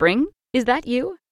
Spring? Is that you?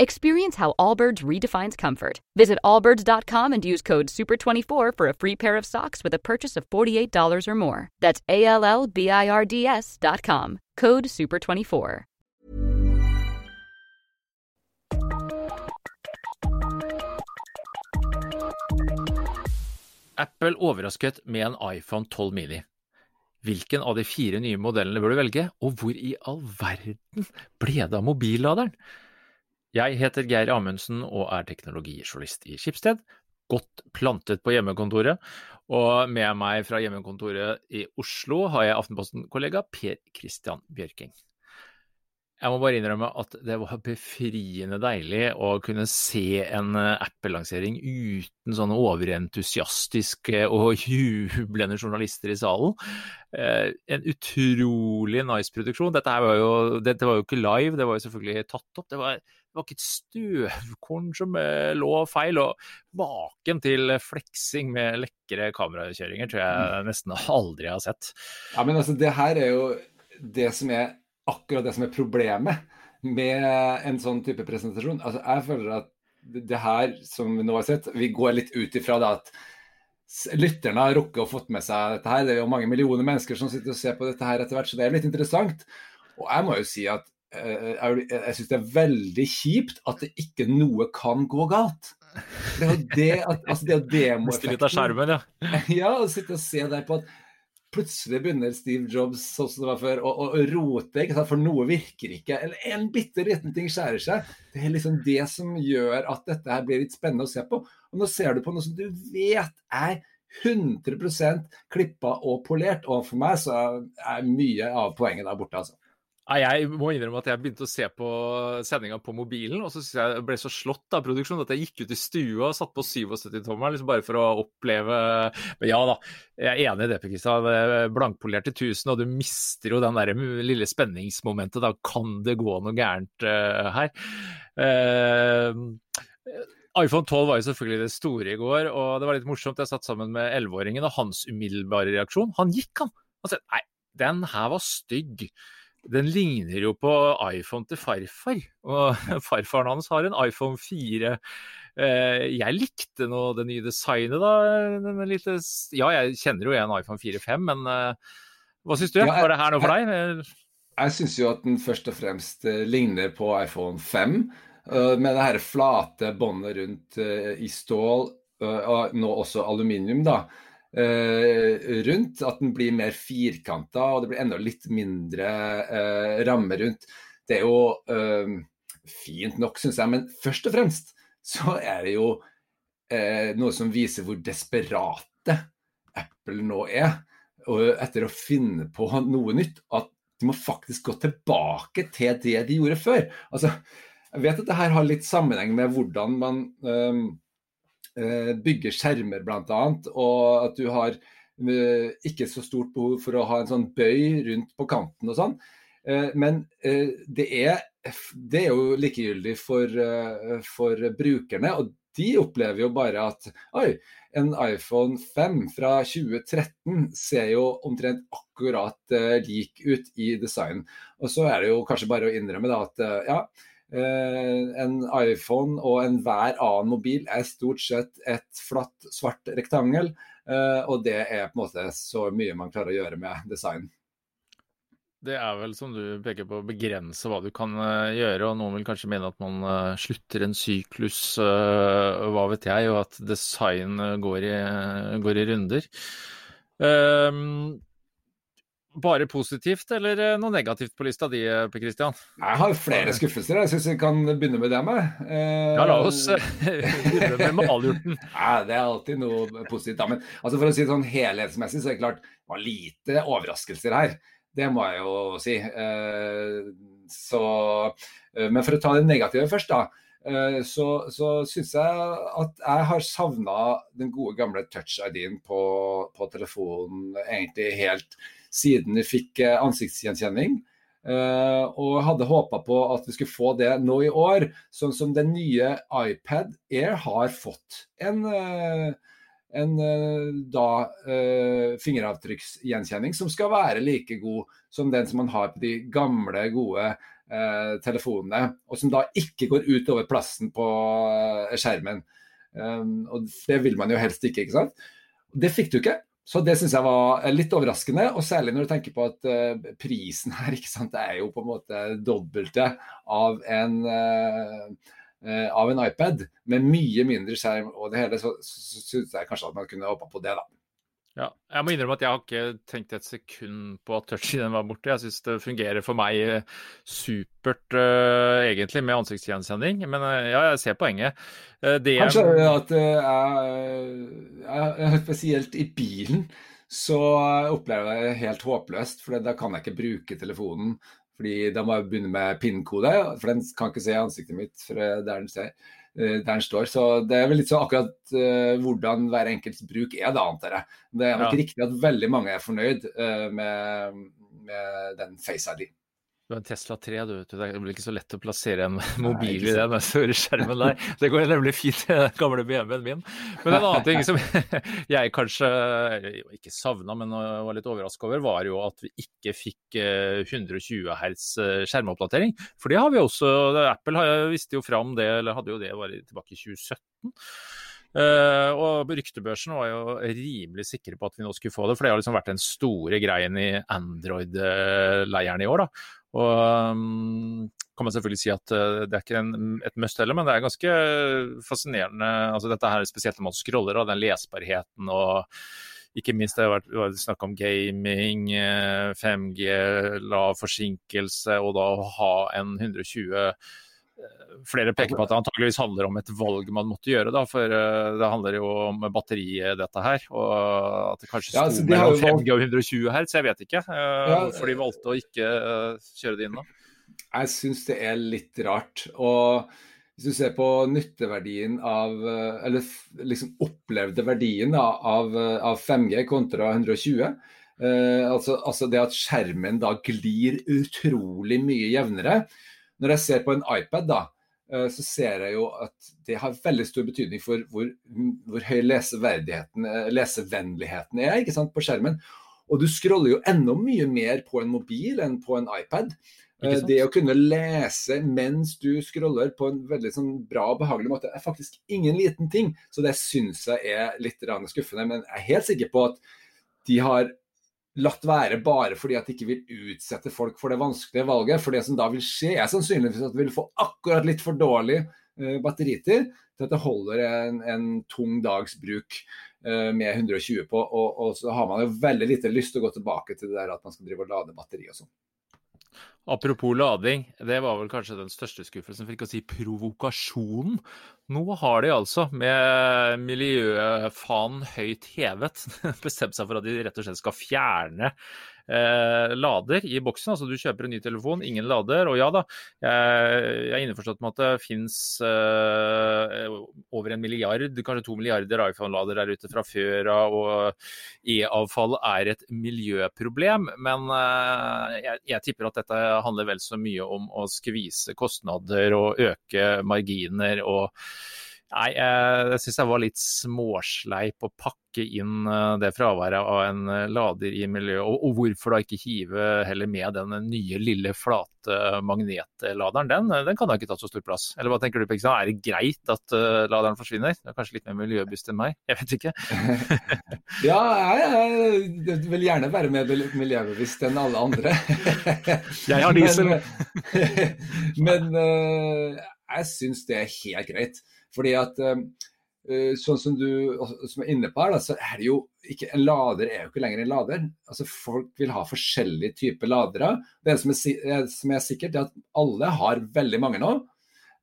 Experience how Allbirds redefines comfort. Visit allbirds.com and use code SUPER24 for a free pair of socks with a purchase of $48 or more. That's A L L B I R D S.com. Code SUPER24. Apple overrasket med en iPhone 12 mini. Hvilken av de fire nye modellene bør du velge, og hvor i all verden ble det av mobilladeren? Jeg heter Geir Amundsen og er teknologijournalist i Skipsted. Godt plantet på hjemmekontoret. Og med meg fra hjemmekontoret i Oslo har jeg Aftenposten-kollega Per Christian Bjørking. Jeg må bare innrømme at det var befriende deilig å kunne se en Apple-lansering uten sånne overentusiastiske og jublende journalister i salen. Eh, en utrolig nice produksjon. Dette, var jo, dette var jo ikke live, det var jo selvfølgelig tatt opp. Det var, det var ikke et støvkorn som eh, lå feil. Og maken til fleksing med lekre kamerakjøringer tror jeg nesten aldri har sett. Ja, men altså, det her er jo det som er akkurat det som er problemet med en sånn type presentasjon. Altså, jeg føler at det her som vi nå har sett, vi går litt ut ifra det at lytterne har rukket å fått med seg dette her. Det er jo mange millioner mennesker som sitter og ser på dette her etter hvert, så det er litt interessant. Og jeg må jo si at jeg, jeg syns det er veldig kjipt at det ikke noe kan gå galt. Det er jo det at altså det er demoeffekten. Litt av skjermen, ja. ja, og sitte og se der på at plutselig begynner Steve Jobs sånn som det var før, å, å rote, for noe virker ikke. Eller en bitte liten ting skjærer seg. Det er liksom det som gjør at dette her blir litt spennende å se på. Og nå ser du på noe som du vet er 100% klippa og polert. Og for meg så er mye av poenget der borte, altså. Jeg må innrømme at jeg begynte å se på sendinga på mobilen, og så jeg ble så slått av produksjonen at jeg gikk ut i stua og satt på 77-tommeren liksom bare for å oppleve Men ja da, jeg er enig i det, Per Kristian. Blankpolert til 1000, og du mister jo den der lille spenningsmomentet. Da kan det gå noe gærent uh, her. Uh, iPhone 12 var jo selvfølgelig det store i går, og det var litt morsomt. Jeg satt sammen med 11-åringen, og hans umiddelbare reaksjon Han gikk, han. Han sa nei, den her var stygg den ligner jo på iPhone til farfar. Og farfaren hans har en iPhone 4. Eh, jeg likte nå det nye designet, da. Lite, ja, jeg kjenner jo igjen iPhone 4-5, men eh, hva syns du? Ja, jeg, Var det her noe for deg? Jeg, jeg syns jo at den først og fremst eh, ligner på iPhone 5. Med det her flate båndet rundt i stål, og nå også aluminium, da. Uh, rundt. At den blir mer firkanta, og det blir enda litt mindre uh, ramme rundt. Det er jo uh, fint nok, syns jeg, men først og fremst så er det jo noe som viser hvor desperate Apple nå er og etter å finne på noe nytt. At de må faktisk gå tilbake til det de gjorde før. Altså, jeg vet at det her har litt sammenheng med hvordan man Eh, bygge skjermer bl.a. Og at du har eh, ikke så stort behov for å ha en sånn bøy rundt på kanten og sånn. Eh, men det er, det er jo likegyldig for, for, brukerne. Og de opplever jo bare at oi, en iPhone 5 fra 2013 ser jo omtrent akkurat lik ut i design. Og så er det jo kanskje bare å innrømme da at ja, Eh, en iPhone og enhver annen mobil er stort sett et flatt, svart rektangel. Eh, og det er på en måte så mye man klarer å gjøre med design. Det er vel, som du peker på, begrense hva du kan eh, gjøre. Og noen vil kanskje mene at man slutter en syklus, hva vet jeg, og at design går i, går i runder. Um, bare positivt eller eh, noe negativt på lista di, eh, Per Christian? Jeg har flere skuffelser. Jeg syns vi kan begynne med det med. Eh, ja, la oss eh, begynne med malurten. Nei, det er alltid noe positivt. Da. Men altså, for å si det sånn helhetsmessig, så er det klart det var lite overraskelser her. Det må jeg jo si. Eh, så, men for å ta det negative først, da. Så, så syns jeg at jeg har savna den gode gamle touch-ID-en på, på, telefonen egentlig helt siden vi fikk ansiktsgjenkjenning. Uh, og hadde håpa på at vi skulle få det nå i år, sånn som den nye iPad Air har fått en, uh, en da fingeravtrykksgjenkjenning som skal være like god som den som man har på de gamle, gode telefonene. Og som da ikke går utover plassen på skjermen. Og det vil man jo helst ikke, ikke sant. Det fikk du ikke. Så det syns jeg var litt overraskende, og særlig når du tenker på at uh, prisen her ikke sant, er jo på en måte dobbelte av en, uh, av en iPad med mye mindre skjerm og det hele, så syns jeg kanskje at man kunne hoppa på det, da. Ja, jeg må innrømme at jeg har ikke tenkt et sekund på at touch-ID var borte. Jeg syns det fungerer for meg eh, supert, uh, egentlig, med ansiktsgjenkjenning. Men uh, ja, jeg ser poenget. Uh, det Kanskje at jeg, spesielt i bilen så opplever jeg det helt håpløst. For da kan jeg ikke bruke telefonen. Fordi da må jeg begynne med PIN-kode, for den kan ikke se ansiktet mitt der den ser. Eh, der den står. Så det er vel litt sånn akkurat uh, hvordan hver enkelts bruk er, da, antar jeg. Det er nok ja. riktig at veldig mange er fornøyd uh, med, med, den Face ID. Du har en Tesla 3, du vet. Det blir ikke så lett å plassere en mobil Nei, i den skjermen der. Det går nemlig fint i den gamle BMW-en min. Men en annen ting som jeg kanskje ikke savna, men var litt overraska over, var jo at vi ikke fikk 120 eh, Hz eh, skjermoppdatering. For det har vi også. Apple visste jo fram det, eller hadde jo det var tilbake i 2017. Uh, og ryktebørsen var jo rimelig sikre på at vi nå skulle få det, for det har liksom vært den store greien i Android-leiren i år. da. Og um, kan man selvfølgelig si at uh, det er ikke en, et must heller, men det er ganske fascinerende. altså Dette her spesielt når man scroller, og den lesbarheten og ikke minst det har vært, vært snakk om gaming, 5G, uh, lav forsinkelse, og da å ha en 120 uh, Flere peker på at det antageligvis handler om et valg man måtte gjøre, da, for det handler jo om batteriet, dette her. Og at det kanskje sto ja, altså, de mellom 5G og 120 her, så jeg vet ikke ja, hvorfor de valgte å ikke kjøre det inn da. Jeg syns det er litt rart. Og hvis du ser på nytteverdien av Eller liksom opplevde verdien da, av, av, 5G kontra 120 eh, altså, altså, det at skjermen da glir utrolig mye jevnere. Når jeg ser på en iPad, da, eh, så ser jeg jo at det har veldig stor betydning for hvor, hvor høy eh, lesevennligheten er ikke sant, på skjermen. Og du scroller jo enda mye mer på en mobil enn på en iPad. Eh, det å kunne lese mens du scroller på en veldig sånn bra og behagelig måte, er faktisk ingen liten ting. Så det syns jeg er litt skuffende. Men jeg er helt sikker på at de har latt være bare fordi at de ikke vil utsette folk for det vanskelige valget. For det som da vil skje, er sannsynligvis at vi vil få akkurat litt for dårlig uh, batteritid til at det holder en, en tung dags bruk uh, med 120 på. Og, og, så har man jo veldig lite lyst til å gå tilbake til det der at man skal drive og lade batteri og sånn. Apropos lading, det var vel kanskje den største skuffelsen, for ikke å si provokasjonen. Nå har de altså, med miljøfanen høyt hevet, bestemt seg for at de rett og slett skal fjerne eh, lader i boksen. Altså du kjøper en ny telefon, ingen lader. Og ja da, jeg, er innforstått med at det fins eh, over en milliard, kanskje to milliarder iPhone-lader der ute fra før av. Og e-avfall er et miljøproblem. Men eh, jeg, jeg, tipper at dette handler vel så mye om å skvise kostnader og øke marginer. og Nei, jeg syns jeg var litt småsleip å pakke inn eh, det fraværet av en eh, lader i miljøet. Og, og, hvorfor da ikke hive heller med den nye, lille, flate magnetladeren? Den, den kan da ikke tatt så stor plass. Eller hva tenker du, Pekstad? Er det greit at laderen forsvinner? Det er kanskje litt mer miljøbevisst enn meg, jeg vet ikke. ja, jeg, jeg, vil gjerne være mer miljøbevisst enn alle andre. jeg har diesel. men, men jeg syns det er helt greit. Fordi at uh, sånn som du som er inne på her, da, så er det jo ikke En lader er jo ikke lenger en lader. Altså Folk vil ha forskjellige typer ladere. Det som er, som er sikkert, er at alle har veldig mange nå.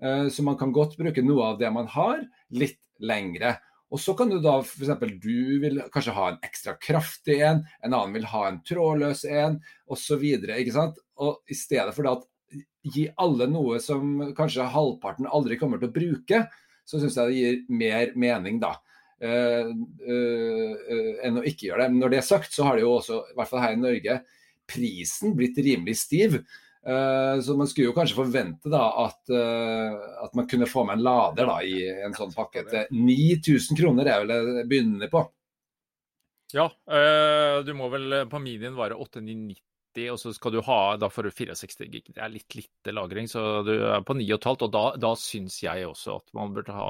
Uh, så man kan godt bruke noe av det man har, litt lengre. Og så kan du da f.eks. du vil kanskje ha en ekstra kraftig en, en annen vil ha en trådløs en osv. Og, i stedet for at gi alle noe som kanskje halvparten aldri kommer til å bruke, så syns jeg det gir mer mening, da. Uh, uh, enn å ikke gjøre det. Men når det er sagt, så har det jo også, i hvert fall her i Norge, prisen blitt rimelig stiv. Så man skulle jo kanskje forvente da at, at man kunne få med en lader da, i en sånn pakke. til 9000 kroner er vel det begynnende på. Ja, du må vel på minien være 8990 og så skal du ha da får du 64 gig. Det er litt lite lagring, så du er på 9,5. Og da, da syns jeg også at man burde ha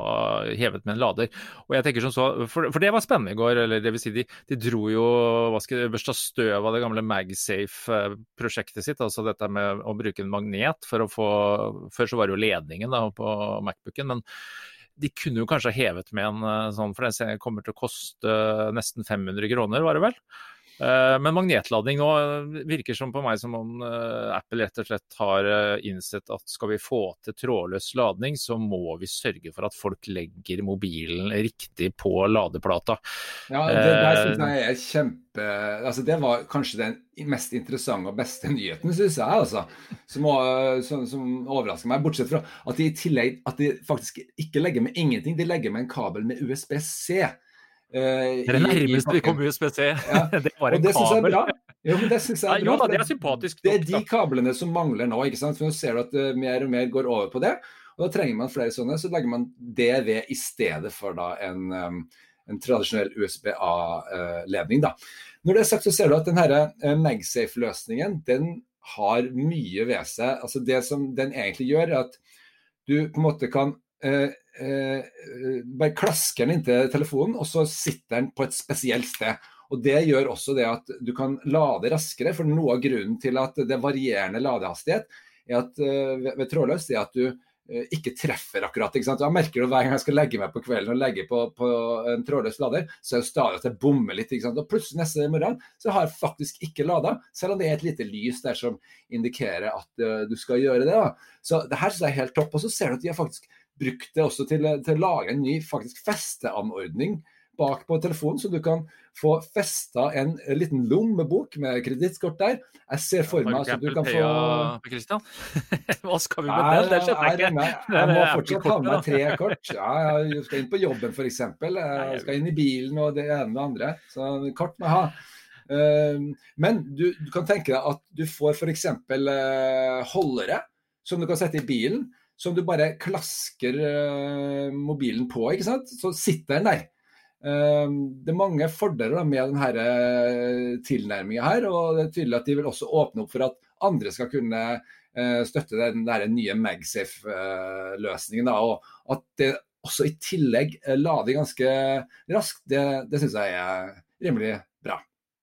hevet med en lader. Og jeg tenker som så, For, for det var spennende i går. eller det vil si De, de dro jo hva skal børsta støv av det gamle MagSafe-prosjektet sitt. Altså dette med å bruke en magnet for å få Før så var det jo ledningen da på Macbooken. men de kunne jo kanskje ha hevet med en eh, sånn, for den kommer til å koste nesten 500 kroner, var det vel? Eh, men magnetlading nå virker som på meg som om eh, Apple rett og slett har eh, innsett at skal vi få til trådløs ladning, så må vi sørge for at folk legger mobilen riktig på ladeplata. Ja, det der synes jeg er kjempe altså Det var kanskje den mest interessante og beste nyheten, syns jeg. altså, som, som, som, overrasker meg. Bortsett fra at de i tillegg at de faktisk ikke legger med ingenting, de legger med en kabel med USB-C. Uh, det er det nærmeste vi kom USBC. Ja. det var en det kabel. Jo, det syns jeg er bra. Ja, det er sympatisk. Det er de kablene som mangler nå. ikke sant? For Nå ser du at uh, mer og mer går over på det. Og Da trenger man flere sånne. Så legger man det ved i stedet for da en, um, en tradisjonell USB-A-ledning. da. Når det er sagt, så ser du at denne MagSafe-løsningen den har mye ved seg. Altså Det som den egentlig gjør, er at du på en måte kan Eh, eh, bare klasker den inntil telefonen, og så sitter den på et spesielt sted. Og Det gjør også det at du kan lade raskere. for Noe av grunnen til at det er varierende ladehastighet er at, uh, ved, trådløst trådløs er at du uh, ikke treffer akkurat. ikke sant? Jeg merker det Hver gang jeg skal legge meg på kvelden og legge på, på en trådløs lader, så er det stadig at jeg bommer litt. ikke sant? Og Plutselig neste morgen så har jeg faktisk ikke lada, selv om det er et lite lys der som indikerer at du skal gjøre det. da. Så det her synes jeg er helt topp. Og så ser du at de har faktisk brukt det også til, til, å lage en ny faktisk festeanordning bak på telefonen, så du kan få festa en, en liten lommebok med kredittkort der. Jeg ser for meg at du kan få? Hva skal vi med den? Det skjønner jeg ikke. Jeg må fortsatt ha med tre kort. Jeg skal inn på jobben f.eks. Jeg skal inn i bilen og det ene og det andre. Så kort må jeg ha. Ehm, men du, du kan tenke deg at du får f.eks. Eh, holdere som du kan sette i bilen som du bare klasker uh, mobilen på, ikke sant? så sitter den der. Uh, det er mange fordeler med denne uh, tilnærminga her, og det er tydelig at de vil også åpne opp for at andre skal kunne støtte den nye MagSafe-løsningen. og At det også i tillegg lader ganske raskt, det, det syns jeg er rimelig.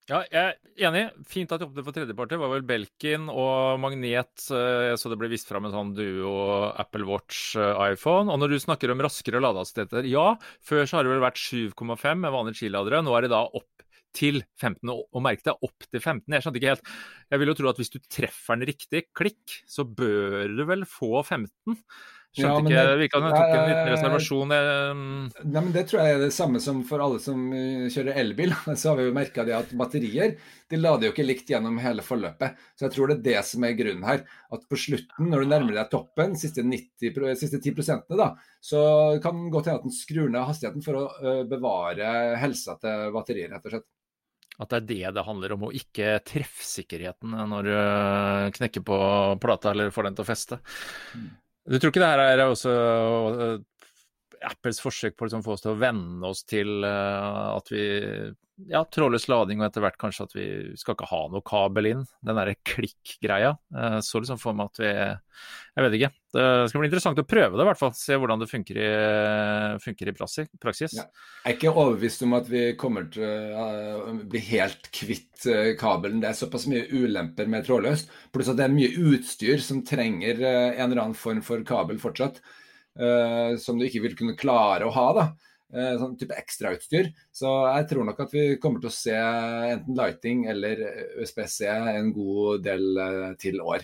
Ja, jeg er enig. Fint at de åpnet for tredjepartiet var vel Belkin og Magnet, eh, så det ble vist fram en sånn duo Apple Watch eh, iPhone. Og når du snakker om raskere ladehastigheter, ja, før så har det vel vært 7,5 med vanlige chiladere. Nå er det da opp til 15, og merk deg opp til 15. Jeg skjønte ikke helt. Jeg vil jo tro at hvis du treffer den riktig, klikk, så bør du vel få 15. Skjønte ja, ikke, Virka som du tok en liten reservasjon. Nei, men Det tror jeg er det samme som for alle som eh, kjører elbil. Så har vi jo merka at batterier de lader jo ikke likt gjennom hele forløpet. Så jeg tror det er det som er grunnen her. At på slutten, når du nærmer deg toppen, siste, 90, siste 10% da, så kan det godt hende at den skrur ned hastigheten for å eh, bevare helsa til batteriet, rett og slett. At det er det det handler om, og ikke treffsikkerheten når du knekker på plata eller får den til å feste. Mm. Du tror ikke det her er også uh, Apples forsøk på å liksom få oss til å venne oss til uh, at vi ja, trådløs lading, og etter hvert kanskje at vi skal ikke ha noe kabel inn. Den derre klikk-greia. Uh, så liksom for meg at vi Jeg vet ikke. Det skal bli interessant å prøve det, i hvert fall. Se hvordan det funker i, funker i praksis. Ja. Jeg er ikke overbevist om at vi kommer til å bli helt kvitt kabelen. Det er såpass mye ulemper med trådløst. Pluss at det er mye utstyr som trenger en eller annen form for kabel fortsatt. Som du ikke vil kunne klare å ha. da, Sånn type ekstrautstyr. Så jeg tror nok at vi kommer til å se enten Lighting eller USBC en god del uh, til år.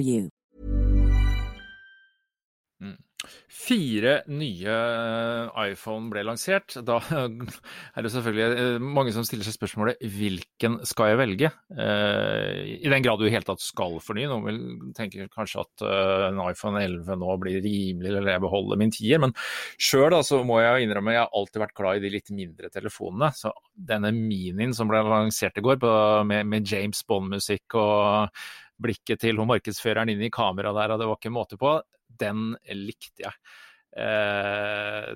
you. Fire nye iPhone ble lansert. Da er det selvfølgelig eh, mange som stiller seg spørsmålet hvilken skal jeg velge? Eh, I den grad du i hele tatt skal fornye. Noen vil tenke kanskje at eh, en iPhone 11 nå blir rimelig, eller jeg beholder min tier. Men sjøl må jeg innrømme jeg har alltid vært glad i de litt mindre telefonene. Så denne minien som ble lansert i går med James Bond-musikk og blikket til hun markedsføreren inn i kameraet der, og det var ikke måte på den likte jeg. Eh,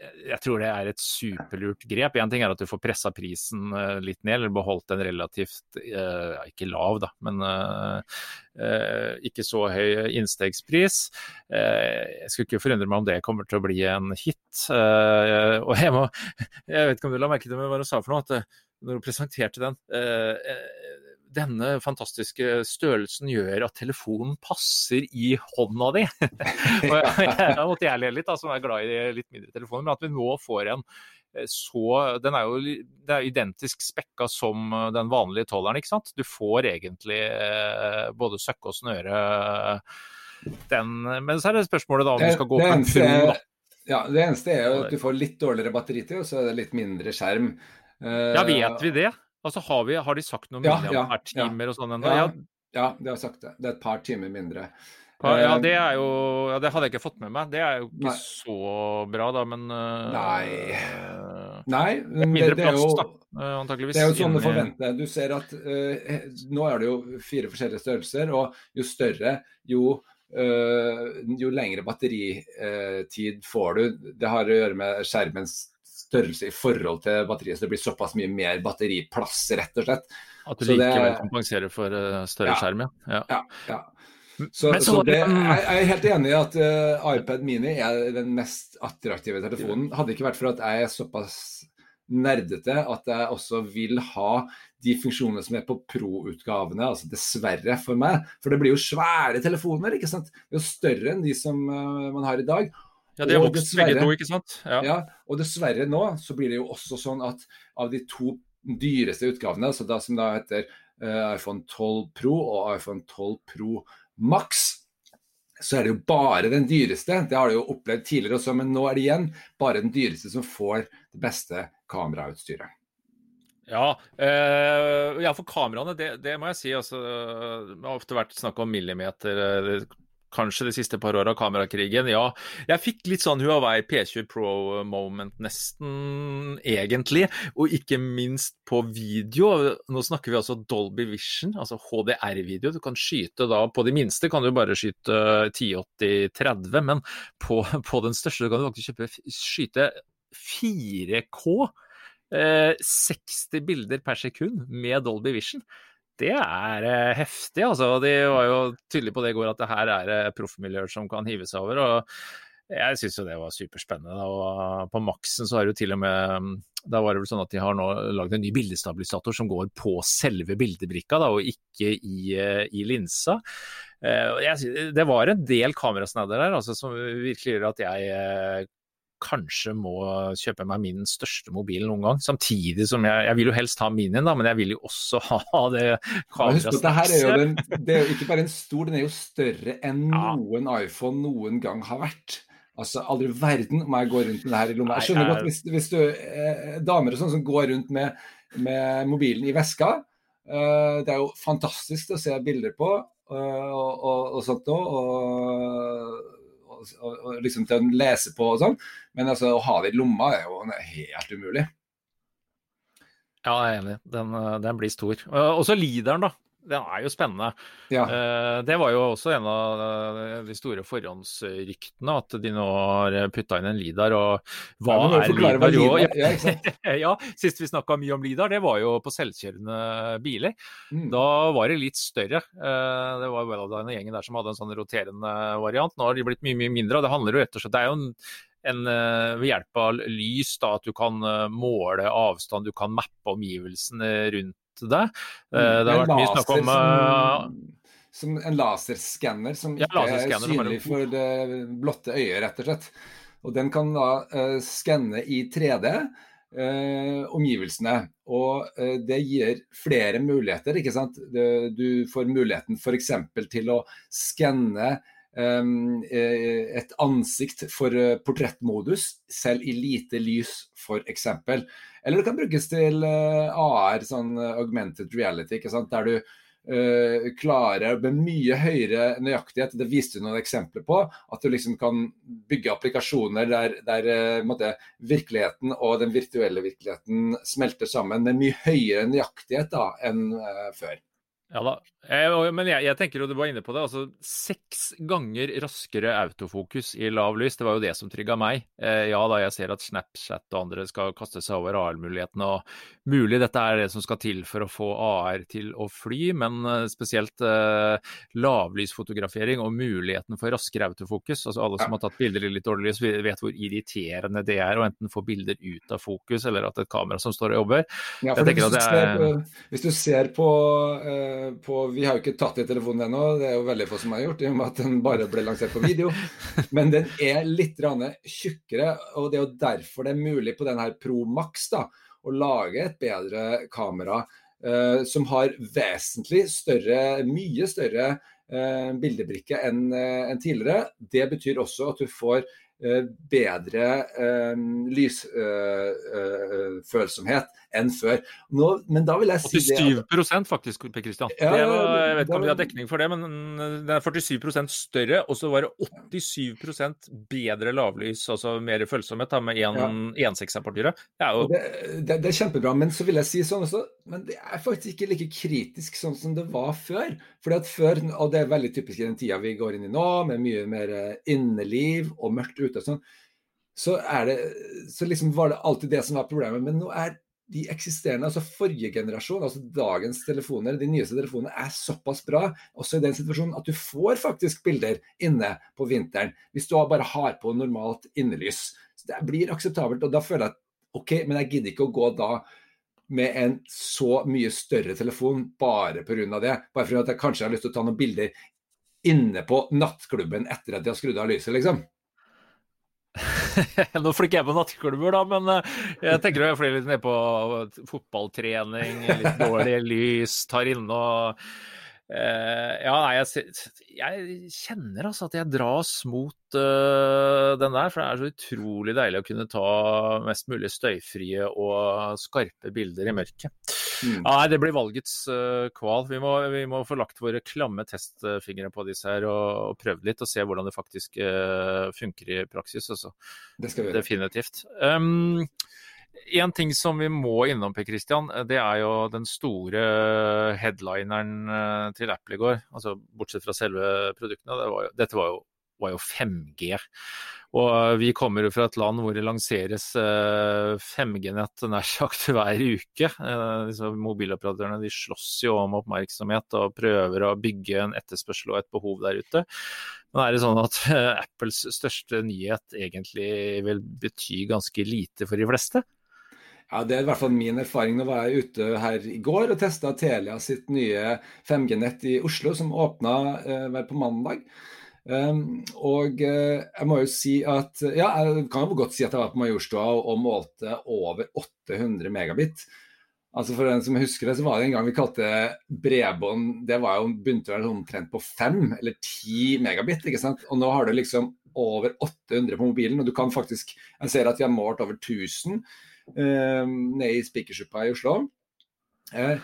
jeg tror det er et superlurt grep. Én ting er at du får pressa prisen eh, litt ned, eller beholdt den relativt eh, ikke lav, da, men ikke så høy innstegspris. Jeg skulle ikke forundre meg om det kommer til å bli en hit. Og jeg, må, jeg vet ikke om du la merke til hva du sa for noe, at når du presenterte den denne fantastiske størrelsen gjør at telefonen passer i hånda di. og jeg, Da måtte jeg le litt, da, som er glad i litt mindre telefoner. Men at vi nå får en eh, så Den er jo det er identisk spekka som eh, den vanlige tolleren, ikke sant. Du får egentlig eh, både søkke og snøre den. Men så er det spørsmålet da om du skal gå på en pro, da. Ja, Det eneste er jo at du får litt dårligere batteritid, og så er det litt mindre skjerm. Ja, vet vi det? Altså, har, vi, har de sagt noe ja, ja, per timer og sånn ennå? Ja, ja, de har sagt det. Det er et par timer mindre. Ja, det er jo ja, Det hadde jeg ikke fått med meg. Det er jo ikke Nei. så bra, da, men uh, Nei. Nei, men mindre det, det, er jo, da, antakeligvis. Det er jo sånn det forventer. Du ser at uh, nå er det jo fire forskjellige størrelser, og jo større, jo uh, jo lengre batteritid får du. Det har å gjøre med skjermens størrelse i forhold til batteriet, så det blir såpass mye mer batteriplass, rett og slett. At du likevel kompenserer for uh, større ja, skjerm, ja. ja, ja. Så, så, så det, jeg, er helt enig i at uh, iPad Mini er den mest attraktive telefonen. Hadde det ikke vært for at jeg er såpass nerdete at jeg også vil ha de funksjonene som er på pro-utgavene, altså dessverre for meg. For det blir jo svære telefoner, ikke sant. Det er jo større enn de som uh, man har i dag. Ja, de har vokst begge to, ikke sant? Ja. ja. og dessverre nå så blir det jo også sånn at av de to dyreste utgavene, altså da, som da heter uh, iPhone 12 Pro og iPhone 12 Pro Max, så er det jo bare den dyreste. Det har du jo opplevd tidligere også, men nå er det igjen bare den dyreste som får det beste kamerautstyret. Ja, øh, ja, for kameraene, det, det, må jeg si. Altså, det har ofte vært snakk om millimeter, eh, kanskje de siste par åra kamerakrigen. Ja, jeg fikk litt sånn Huawei P20 Pro-moment nesten, egentlig. Og ikke minst på video. Nå snakker vi altså Dolby Vision, altså HDR-video. Du kan skyte da På de minste kan du bare skyte 1080-30, men på, på, den største kan du faktisk kjøpe, skyte 4K. Eh, 60 bilder per sekund med Dolby Vision det er eh, heftig. altså. De var jo tydelige på det i går at det her er eh, proffmiljøer som kan hive seg over. og jeg syns jo det var superspennende. og På Maxen så har jo til og med Da var det vel sånn at de har nå lagd en ny bildestabilisator som går på selve bildebrikka, da, og ikke i, eh, i linsa. Jeg, det var en del kamerasnadder der altså, som virkelig gjør at jeg kanskje må kjøpe meg min største mobil noen gang. Samtidig som jeg, jeg vil jo helst ha minien, da, men jeg vil jo også ha det kamerasnakset. Det her er jo den, det er jo ikke bare en stor, den er jo større enn ja. noen iPhone noen gang har vært. Altså, Aldri verden må jeg gå rundt med det her i lomma. Jeg skjønner godt hvis, hvis du eh, damer og sånn som går rundt med, med mobilen i veska. Eh, det er jo fantastisk å se bilder på. og, og, og sånt òg. Og, og, liksom til å lese på og sånn. Men altså, å ha det i lomma er jo helt umulig. Ja, jeg er enig. Den, den blir stor. Og så lideren, da den er jo spennende. Ja. Uh, det var jo også en av eh, de store forhåndsryktene, at de nå har putta inn en Lidar. Og hva ja, er Lidar? Lidar. ja, ja, Sist vi snakka mye om Lidar, det var jo på selvkjørende biler. Mm. Da var det litt større. Uh, det var vel den gjengen der som hadde en sånn roterende variant. Nå har de blitt mye mye mindre. og Det handler jo rett og slett, det er jo en en, ved hjelp av lys, da, at du kan måle avstand, du kan mappe omgivelsene rundt det. Mm. Eh, det har vært mye snakk om som, eh, som en laserskanner som ikke ja, er synlig for det blotte øyet, rett og slett. Og den kan da uh, skanne i 3D. Uh, omgivelsene. Og uh, det gir flere muligheter. ikke sant? Du får muligheten f.eks. til å skanne et ansikt for portrettmodus, selv i lite lys f.eks. Eller det kan brukes til eh, AR, sånn eh, augmented reality, der du uh, klarer med mye høyere nøyaktighet, det viste du noen eksempler på, at du liksom kan bygge applikasjoner der, der måtte, virkeligheten og den virtuelle virkeligheten smelter sammen med mye høyere nøyaktighet da, enn uh, før. Ja da, jeg, men jeg, jeg, tenker jo du var inne på det. altså Seks ganger raskere autofokus i lav lys. Det var jo det som trigga meg. Eh, ja da, jeg ser at Snapchat og andre skal kaste seg over AR-mulighetene. og Mulig dette er det som skal til for å få AR til å fly, men uh, spesielt eh, lavlysfotografering og muligheten for raskere autofokus. altså Alle som har tatt bilder i litt dårlig lys, vet hvor irriterende det er å enten få bilder ut av fokus, eller at et kamera som står og jobber. Ja, for hvis, du er... hvis, du ser på, uh, på vi har jo ikke tatt i telefonen ennå, det er jo veldig få som har gjort, i og med at den bare ble lansert på video. Men den er litt tjukkere, og det er jo derfor det er mulig på denne Pro Max da, å lage et bedre kamera uh, som har vesentlig større, mye større uh, bildebrikke enn uh, en tidligere. Det betyr også at du får bedre lysfølsomhet enn før. Nå, men da vil jeg si 87 det at... faktisk, Per Christian. Ja, jeg vet ikke om vi har dekning for det, men det er 47% større. Og så var det 87% bedre lavlys, altså mer følsomhet, da, med 1.6-apertyre. Ja. Det, det, det, er kjempebra, men så vil jeg si sånn også, men det er faktisk ikke like kritisk sånn som det var før. Fordi at før, og det er veldig typisk i den tida vi går inn i nå, med mye mer eh, inneliv og mørkt ute og sånn, så, det, så liksom var det alltid det som var problemet. Men nå er de eksisterende, altså forrige generasjon, altså dagens telefoner, de nyeste telefonene, er såpass bra også i den situasjonen at du får faktisk bilder inne på vinteren. Hvis du bare har på normalt innelys. Så Det blir akseptabelt. og Da føler jeg at OK, men jeg gidder ikke å gå da med en så mye større telefon bare pga. det. Bare fordi jeg kanskje har lyst til å ta noen bilder inne på nattklubben etter at de har skrudd av lyset, liksom. Nå flikker jeg på nattklubber, da, men eh, jeg tenker jeg flyr litt ned på fotballtrening, litt dårlig lys, tar inne og ja, nei, jeg, jeg, kjenner altså at jeg dras mot uh, den der. For det er så utrolig deilig å kunne ta mest mulig støyfrie og skarpe bilder i mørket. Mm. Ja, nei, det blir valgets uh, kval. Vi må, vi må, få lagt våre klamme testfingre på disse her og, og prøvd litt og se hvordan det faktisk funker i praksis. Altså. Det skal vi gjøre. Definitivt. Um, en ting som vi må innom, Per Christian, det er jo den store headlineren eh, til Apple i går. Altså, bortsett fra selve produktene. Det var jo, dette var jo, var jo 5G. Og vi kommer jo fra et land hvor det lanseres 5G-nett eh, nær sagt hver uke. Eh, disse mobiloperatørene de slåss jo om oppmerksomhet og prøver å bygge en etterspørsel og et behov der ute. Men er det sånn at Apples største nyhet egentlig vil bety ganske lite for de fleste? Ja, Det er i hvert fall min erfaring. Nå var jeg ute her i går og testa Telia sitt nye 5G-nett i Oslo, som åpna eh, på mandag. Um, og uh, jeg må jo si at Ja, jeg kan jo godt si at jeg var på Majorstua og, målte over 800 megabit. Altså For den som husker det, så var det en gang vi kalte bredbånd Det var jo begynte være omtrent på 5 eller 10 megabit. ikke sant? Og nå har du liksom over 800 på mobilen, og du kan faktisk Jeg ser at de har målt over 1000 eh, nede i Spikersuppa i Oslo. Eh,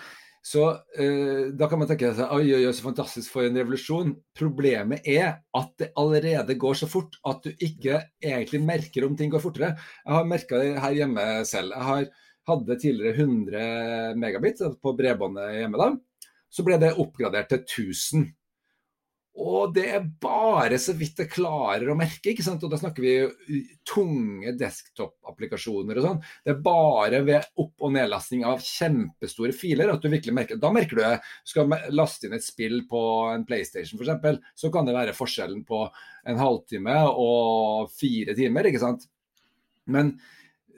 Så eh, da kan man tenke seg oi, oi, oi, så fantastisk for en revolusjon. Problemet er at det allerede går så fort at du ikke egentlig merker om ting går fortere. Jeg har merka det her hjemme selv. Jeg har, hadde tidligere 100 megabit på bredbåndet hjemme. da. Så ble det oppgradert til 1000. Og det er bare så vidt jeg klarer å merke. ikke sant? Og da snakker vi tunge desktop-applikasjoner og sånn. Det er bare ved opp- og nedlasting av kjempestore filer at du virkelig merker Da merker du det. Skal laste inn et spill på en PlayStation f.eks., så kan det være forskjellen på en halvtime og fire timer, ikke sant. Men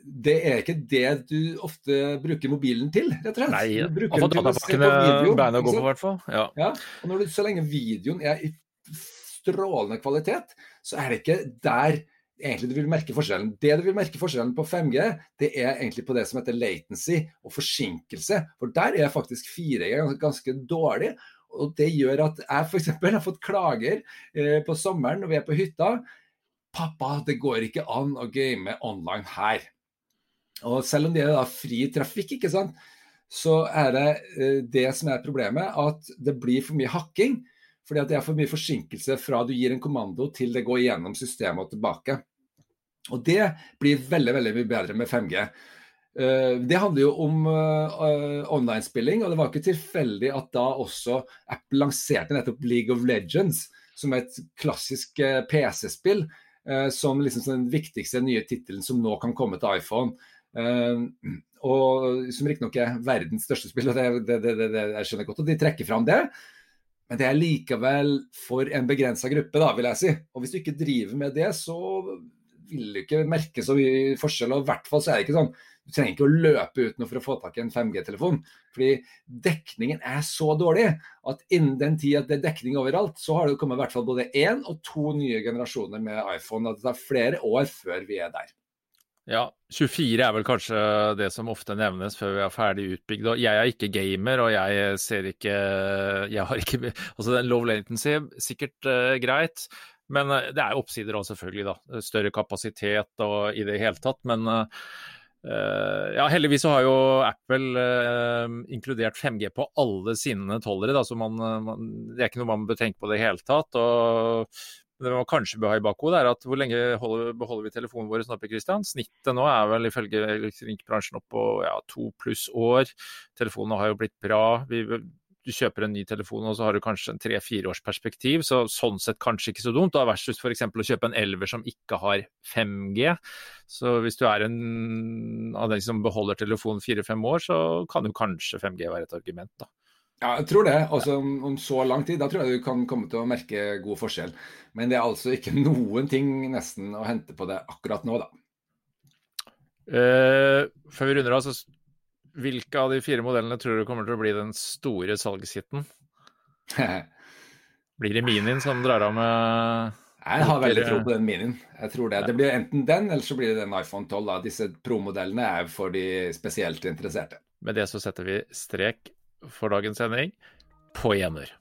det er ikke det du ofte bruker mobilen til, rett og slett. Nei, du bruker altså den til å se på videoen. på, fall. Ja. Ja, og når du, Så lenge videoen er i strålende kvalitet, så er det ikke der egentlig du vil merke forskjellen. Det du vil merke forskjellen på 5G, det er egentlig på det som heter latency og forsinkelse. For der er faktisk 4G ganske, ganske dårlig. Og det gjør at jeg f.eks. har fått klager eh, på sommeren når vi er på hytta. 'Pappa, det går ikke an å game online her'. Og selv om det er da fri trafikk, ikke sant, så er det eh, det som er problemet, at det blir for mye hakking. Fordi at det er for mye forsinkelse fra du gir en kommando til det går gjennom systemet og tilbake. Og det blir veldig veldig mye bedre med 5G. Eh, Det handler jo om uh, online-spilling, og det var ikke tilfeldig at da også Apple lanserte nettopp League of Legends, som et klassisk eh, PC-spill, eh, som liksom den viktigste nye tittelen som nå kan komme til iPhone. Eh, og som riktignok er verdens største spill, og det, det, det, det, jeg skjønner godt at de trekker fram det. Men det er likevel for en begrensa gruppe, da, vil jeg si. Og hvis du ikke driver med det, så vil du ikke merke så mye forskjell. Og i hvert fall så er det ikke sånn Du trenger ikke å løpe ut noe for å få tak i en 5G-telefon. Fordi dekningen er så dårlig at innen den tid det er dekning overalt, så har det kommet i hvert fall både én og to nye generasjoner med iPhone. At det tar flere år før vi er der. Ja, 24 er vel kanskje det som ofte nevnes før vi er ferdig utbygd. Og jeg er ikke gamer, og jeg ser ikke Jeg har ikke Altså, den low latency, sikkert uh, greit. Men uh, det er oppsider òg, selvfølgelig, da. Større kapasitet og i det hele tatt. Men uh, ja, heldigvis så har jo Apple inkludert 5G på alle sine tollere, da, det er ikke noe man bør tenke på i det hele tatt. og det man kanskje bør ha i bakhodet, er at hvor lenge holder, beholder vi telefonen vår oppe, Christian? Snittet nå er vel ifølge elektronikkbransjen opp på ja, to pluss år. Telefonene har jo blitt bra. Vi, du kjøper en ny telefon og så har du kanskje en tre-fire års perspektiv, så sånn sett kanskje ikke så dumt. Da versus f.eks. å kjøpe en elver som ikke har 5G. Så hvis du er en av de som beholder telefonen fire-fem år, så kan jo kanskje 5G være et argument, da. Ja, jeg tror det. Altså, om, om, så lang tid, da tror jeg du kan komme til å merke god forskjell. Men det er altså ikke noen ting nesten å hente på det akkurat nå, da. Uh, før vi runder av, så hvilke av de fire modellene tror du kommer til å bli den store salgshiten? blir det Minien som drar av med Jeg har veldig tro på den Minien. Jeg tror Det Det blir enten den, eller så blir det den iPhone 12. Da. Disse pro-modellene er for de spesielt interesserte. Med det så setter vi strek for dagens sending på ener.